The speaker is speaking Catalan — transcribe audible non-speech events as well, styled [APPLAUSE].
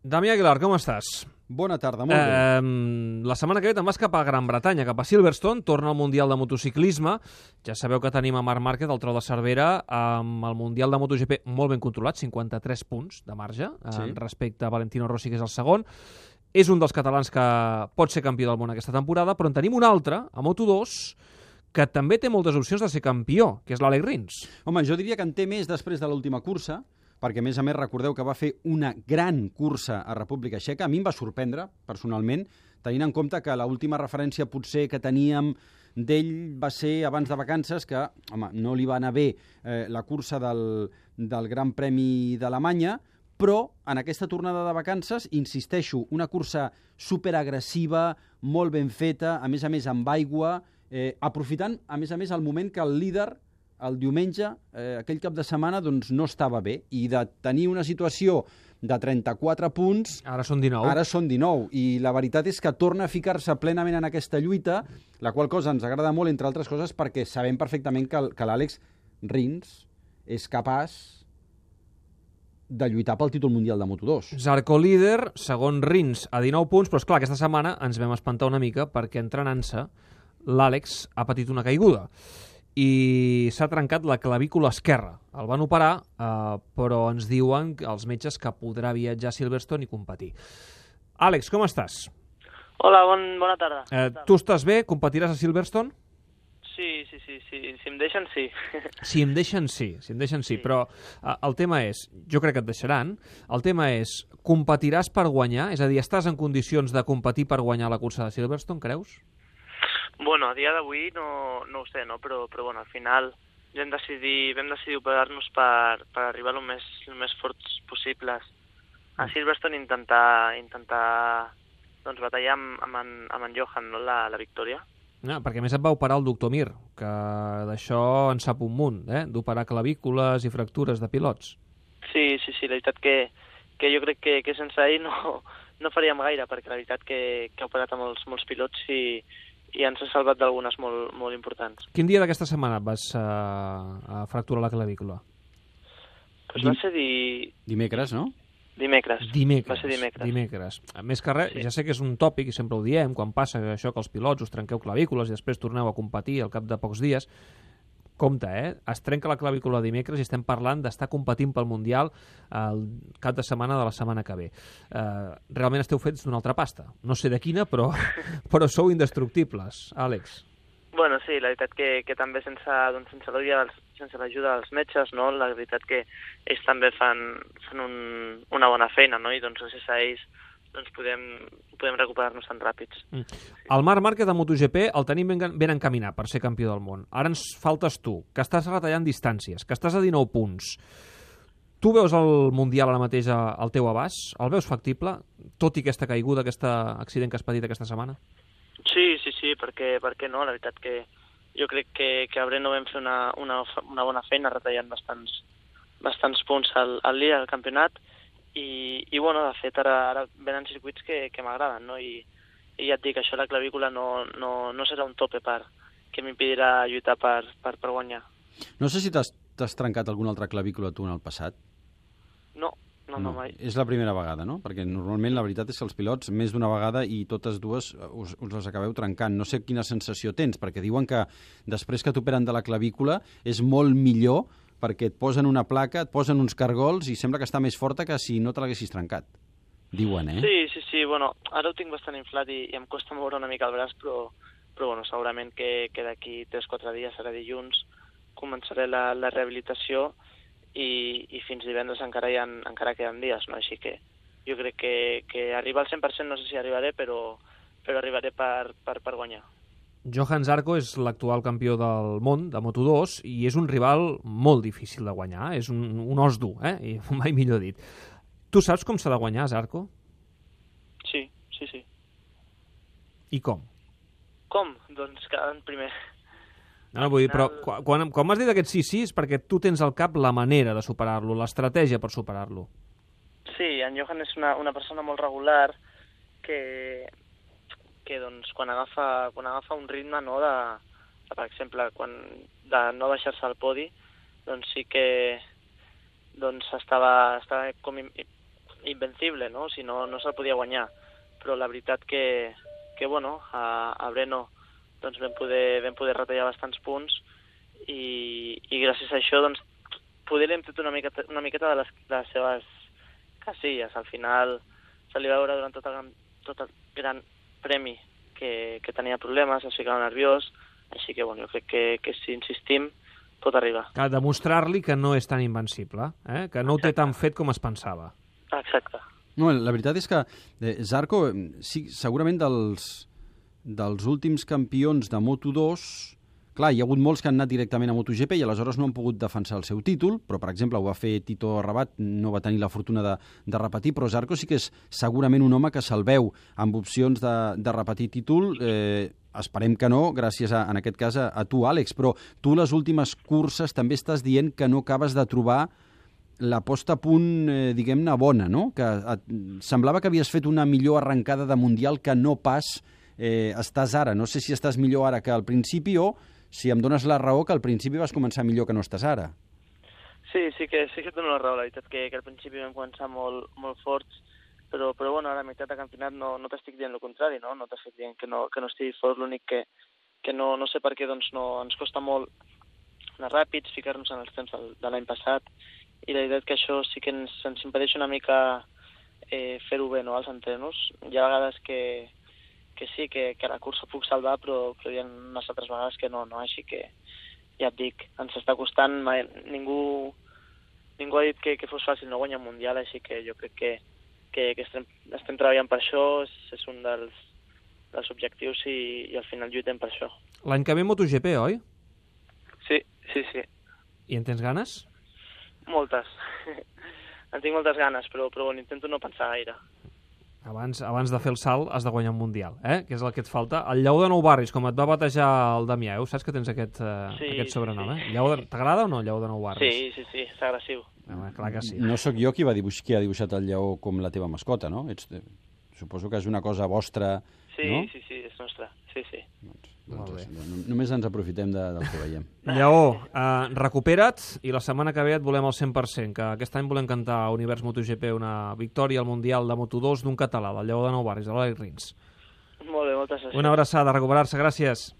Damià Aguilar, com estàs? Bona tarda, molt bé. Eh, la setmana que ve te'n vas cap a Gran Bretanya, cap a Silverstone, torna al Mundial de Motociclisme. Ja sabeu que tenim a Marc Márquez, el tro de Cervera, amb el Mundial de MotoGP molt ben controlat, 53 punts de marge, eh, Sí. respecte a Valentino Rossi, que és el segon. És un dels catalans que pot ser campió del món aquesta temporada, però en tenim un altre, a Moto2, que també té moltes opcions de ser campió, que és l'Àlex Rins. Home, jo diria que en té més després de l'última cursa, perquè a més a més recordeu que va fer una gran cursa a República Txeca. A mi em va sorprendre, personalment, tenint en compte que l'última referència potser que teníem d'ell va ser abans de vacances, que home, no li va anar bé eh, la cursa del, del Gran Premi d'Alemanya, però en aquesta tornada de vacances, insisteixo, una cursa superagressiva, molt ben feta, a més a més amb aigua, eh, aprofitant, a més a més, el moment que el líder el diumenge, eh, aquell cap de setmana, doncs no estava bé. I de tenir una situació de 34 punts, Ara són 19. ara són 19. I la veritat és que torna a ficar-se plenament en aquesta lluita, la qual cosa ens agrada molt, entre altres coses, perquè sabem perfectament que, que l'Àlex Rins és capaç de lluitar pel títol mundial de Moto2. Zarco líder, segon Rins a 19 punts, però és clar aquesta setmana ens vam espantar una mica perquè entrenant-se l'Àlex ha patit una caiguda i s'ha trencat la clavícula esquerra. El van operar, eh, però ens diuen els metges que podrà viatjar a Silverstone i competir. Àlex, com estàs? Hola, bon, bona tarda. Eh, tu estàs bé? Competiràs a Silverstone? Sí, sí, sí, sí, si em deixen, sí. [LAUGHS] Si em deixen, sí. Si em deixen, sí. Sí. Però eh, el tema és, jo crec que et deixaran, el tema és, competiràs per guanyar? És a dir, estàs en condicions de competir per guanyar la cursa de Silverstone, creus? Bueno, a dia d'avui no, no ho sé, no? Però, però bueno, al final vam decidir, vam decidir operar-nos per, per arribar el més, el més forts possibles a Silverstone i intentar, intentar doncs, batallar amb, amb, en, amb en Johan no? la, la victòria. No, perquè més et va operar el doctor Mir, que d'això en sap un munt, eh? d'operar clavícules i fractures de pilots. Sí, sí, sí, la veritat que, que jo crec que, que sense ell no, no faríem gaire, perquè la veritat que, que ha operat a molts, molts pilots i, i ens ha salvat d'algunes molt, molt importants. Quin dia d'aquesta setmana et vas uh, a fracturar la clavícula? Pues va ser di... Dimecres, no? dimecres. Dimecres. Va ser dimecres. Dimecres. A més que res, Sí. ja sé que és un tòpic i sempre ho diem, quan passa això que els pilots us trenqueu clavícules i després torneu a competir al cap de pocs dies, compte, eh? Es trenca la clavícula dimecres i estem parlant d'estar competint pel Mundial el cap de setmana de la setmana que ve. Uh, realment esteu fets d'una altra pasta. No sé de quina, però, [LAUGHS] però sou indestructibles, Àlex. Bueno, sí, la veritat que, que també sense, doncs, sense l'ajuda dels, sense l'ajuda dels metges, no? la veritat que ells també fan, fan un, una bona feina, no? i doncs gràcies a ells doncs, podem, podem recuperar-nos tan ràpids. El Marc Márquez de MotoGP el tenim ben, ben encaminat per ser campió del món. Ara ens faltes tu, que estàs retallant distàncies, que estàs a 19 punts. Tu veus el Mundial ara mateix al teu abast? El veus factible, tot i aquesta caiguda, aquest accident que has patit aquesta setmana? Sí, sí, sí, perquè, perquè no? La veritat que jo crec que, que a Breno vam fer una, una, una bona feina retallant bastants, bastants punts al, al líder del campionat i, i bueno, de fet ara, ara venen circuits que, que m'agraden, no? I, I ja et dic, això la clavícula no, no, no serà un tope per, que m'impedirà lluitar per, per, per guanyar. No sé si t'has trencat alguna altra clavícula tu en el passat. No, no, no, mai. És la primera vegada, no? Perquè normalment la veritat és que els pilots més d'una vegada i totes dues eh, us, us les acabeu trencant. No sé quina sensació tens, perquè diuen que després que t'operen de la clavícula és molt millor perquè et posen una placa, et posen uns cargols i sembla que està més forta que si no te l'haguessis trencat. Diuen, eh? Sí, sí, sí, bueno, ara ho tinc bastant inflat i, i em costa moure una mica el braç, però, però bueno, segurament que, que d'aquí 3-4 dies, serà dilluns, començaré la, la rehabilitació i, i fins divendres encara, hi ha, encara queden dies, no? Així que jo crec que, que arribar al 100% no sé si arribaré, però, però arribaré per, per, per guanyar. Johan Zarco és l'actual campió del món de Moto2 i és un rival molt difícil de guanyar, és un, un os dur, eh? I [LAUGHS] mai millor dit. Tu saps com s'ha de guanyar, Zarco? Sí, sí, sí. I com? Com? Doncs quedant primer. No, no, vull dir, però quan, quan m'has dit aquest sí, sí, és perquè tu tens al cap la manera de superar-lo, l'estratègia per superar-lo. Sí, en Johan és una, una persona molt regular que, que doncs, quan, agafa, quan agafa un ritme no, de, de, per exemple, quan, de no baixar-se al podi, doncs sí que doncs estava, estava com invencible, no? Si no, no se'l podia guanyar. Però la veritat que, que bueno, a, a Breno doncs vam poder, vam poder retallar bastants punts i, i gràcies a això doncs poder hem tret una miqueta, una miqueta de les, de les seves casilles. Al final se li va veure durant tot el, tot el gran premi que, que tenia problemes, es ficava nerviós, així que bueno, jo crec que, que si insistim pot arribar. Que demostrar-li que no és tan invencible, eh? que no ho té tan fet com es pensava. Exacte. No, la veritat és que eh, Zarco, sí, segurament dels, dels últims campions de Moto2, clar, hi ha hagut molts que han anat directament a MotoGP i aleshores no han pogut defensar el seu títol, però, per exemple, ho va fer Tito Rabat, no va tenir la fortuna de, de repetir, però Zarco sí que és segurament un home que se'l veu amb opcions de, de repetir títol, eh, esperem que no, gràcies, a, en aquest cas, a, a tu, Àlex, però tu les últimes curses també estàs dient que no acabes de trobar la posta a punt, eh, diguem-ne, bona, no? Que et, semblava que havies fet una millor arrencada de Mundial que no pas eh, estàs ara. No sé si estàs millor ara que al principi o si em dones la raó que al principi vas començar millor que no estàs ara. Sí, sí que, sí que et dono la raó, la veritat que, que al principi vam començar molt, molt forts, però, però bueno, ara a meitat de campionat no, no t'estic dient el contrari, no? No t'estic dient que no, que no estigui fort, l'únic que, que no, no sé per què doncs no, ens costa molt anar ràpids, ficar-nos en els temps del, de l'any passat, i la veritat que això sí que ens, ens impedeix una mica eh, fer-ho bé no, als entrenos. Hi ha vegades que, que sí, que, que la cursa puc salvar, però, però hi ha unes altres vegades que no, no? Així que ja et dic, ens està costant, mai, ningú, ningú ha dit que, que fos fàcil no guanyar un Mundial, així que jo crec que, que, que estem, estem treballant per això, és, és un dels, dels objectius i, i al final lluitem per això. L'any que ve MotoGP, oi? Sí, sí, sí, I en tens ganes? moltes. [LAUGHS] en tinc moltes ganes, però, però bueno, intento no pensar gaire. Abans, abans de fer el salt has de guanyar un Mundial, eh? que és el que et falta. El Lleó de Nou Barris, com et va batejar el Damià, eh? saps que tens aquest, uh, Sí, aquest sobrenom, sí. eh? Lleó de... T'agrada o no, Lleó de Nou Barris? Sí, sí, sí, és agressiu. Home, clar que sí. No sóc jo qui, va dibuix, qui ha dibuixat el lleó com la teva mascota, no? Ets, eh, suposo que és una cosa vostra, Sí, no? sí, sí, és nostra. Sí, sí. Doncs, només ens aprofitem de, del que veiem. [LAUGHS] Lleó, uh, recupera't i la setmana que ve et volem al 100%, que aquest any volem cantar a Univers MotoGP una victòria al Mundial de Moto2 d'un català, del Lleó de Nou Barris, de l'Òleg Rins. Molt bé, moltes gràcies. Una abraçada, a recuperar-se, gràcies.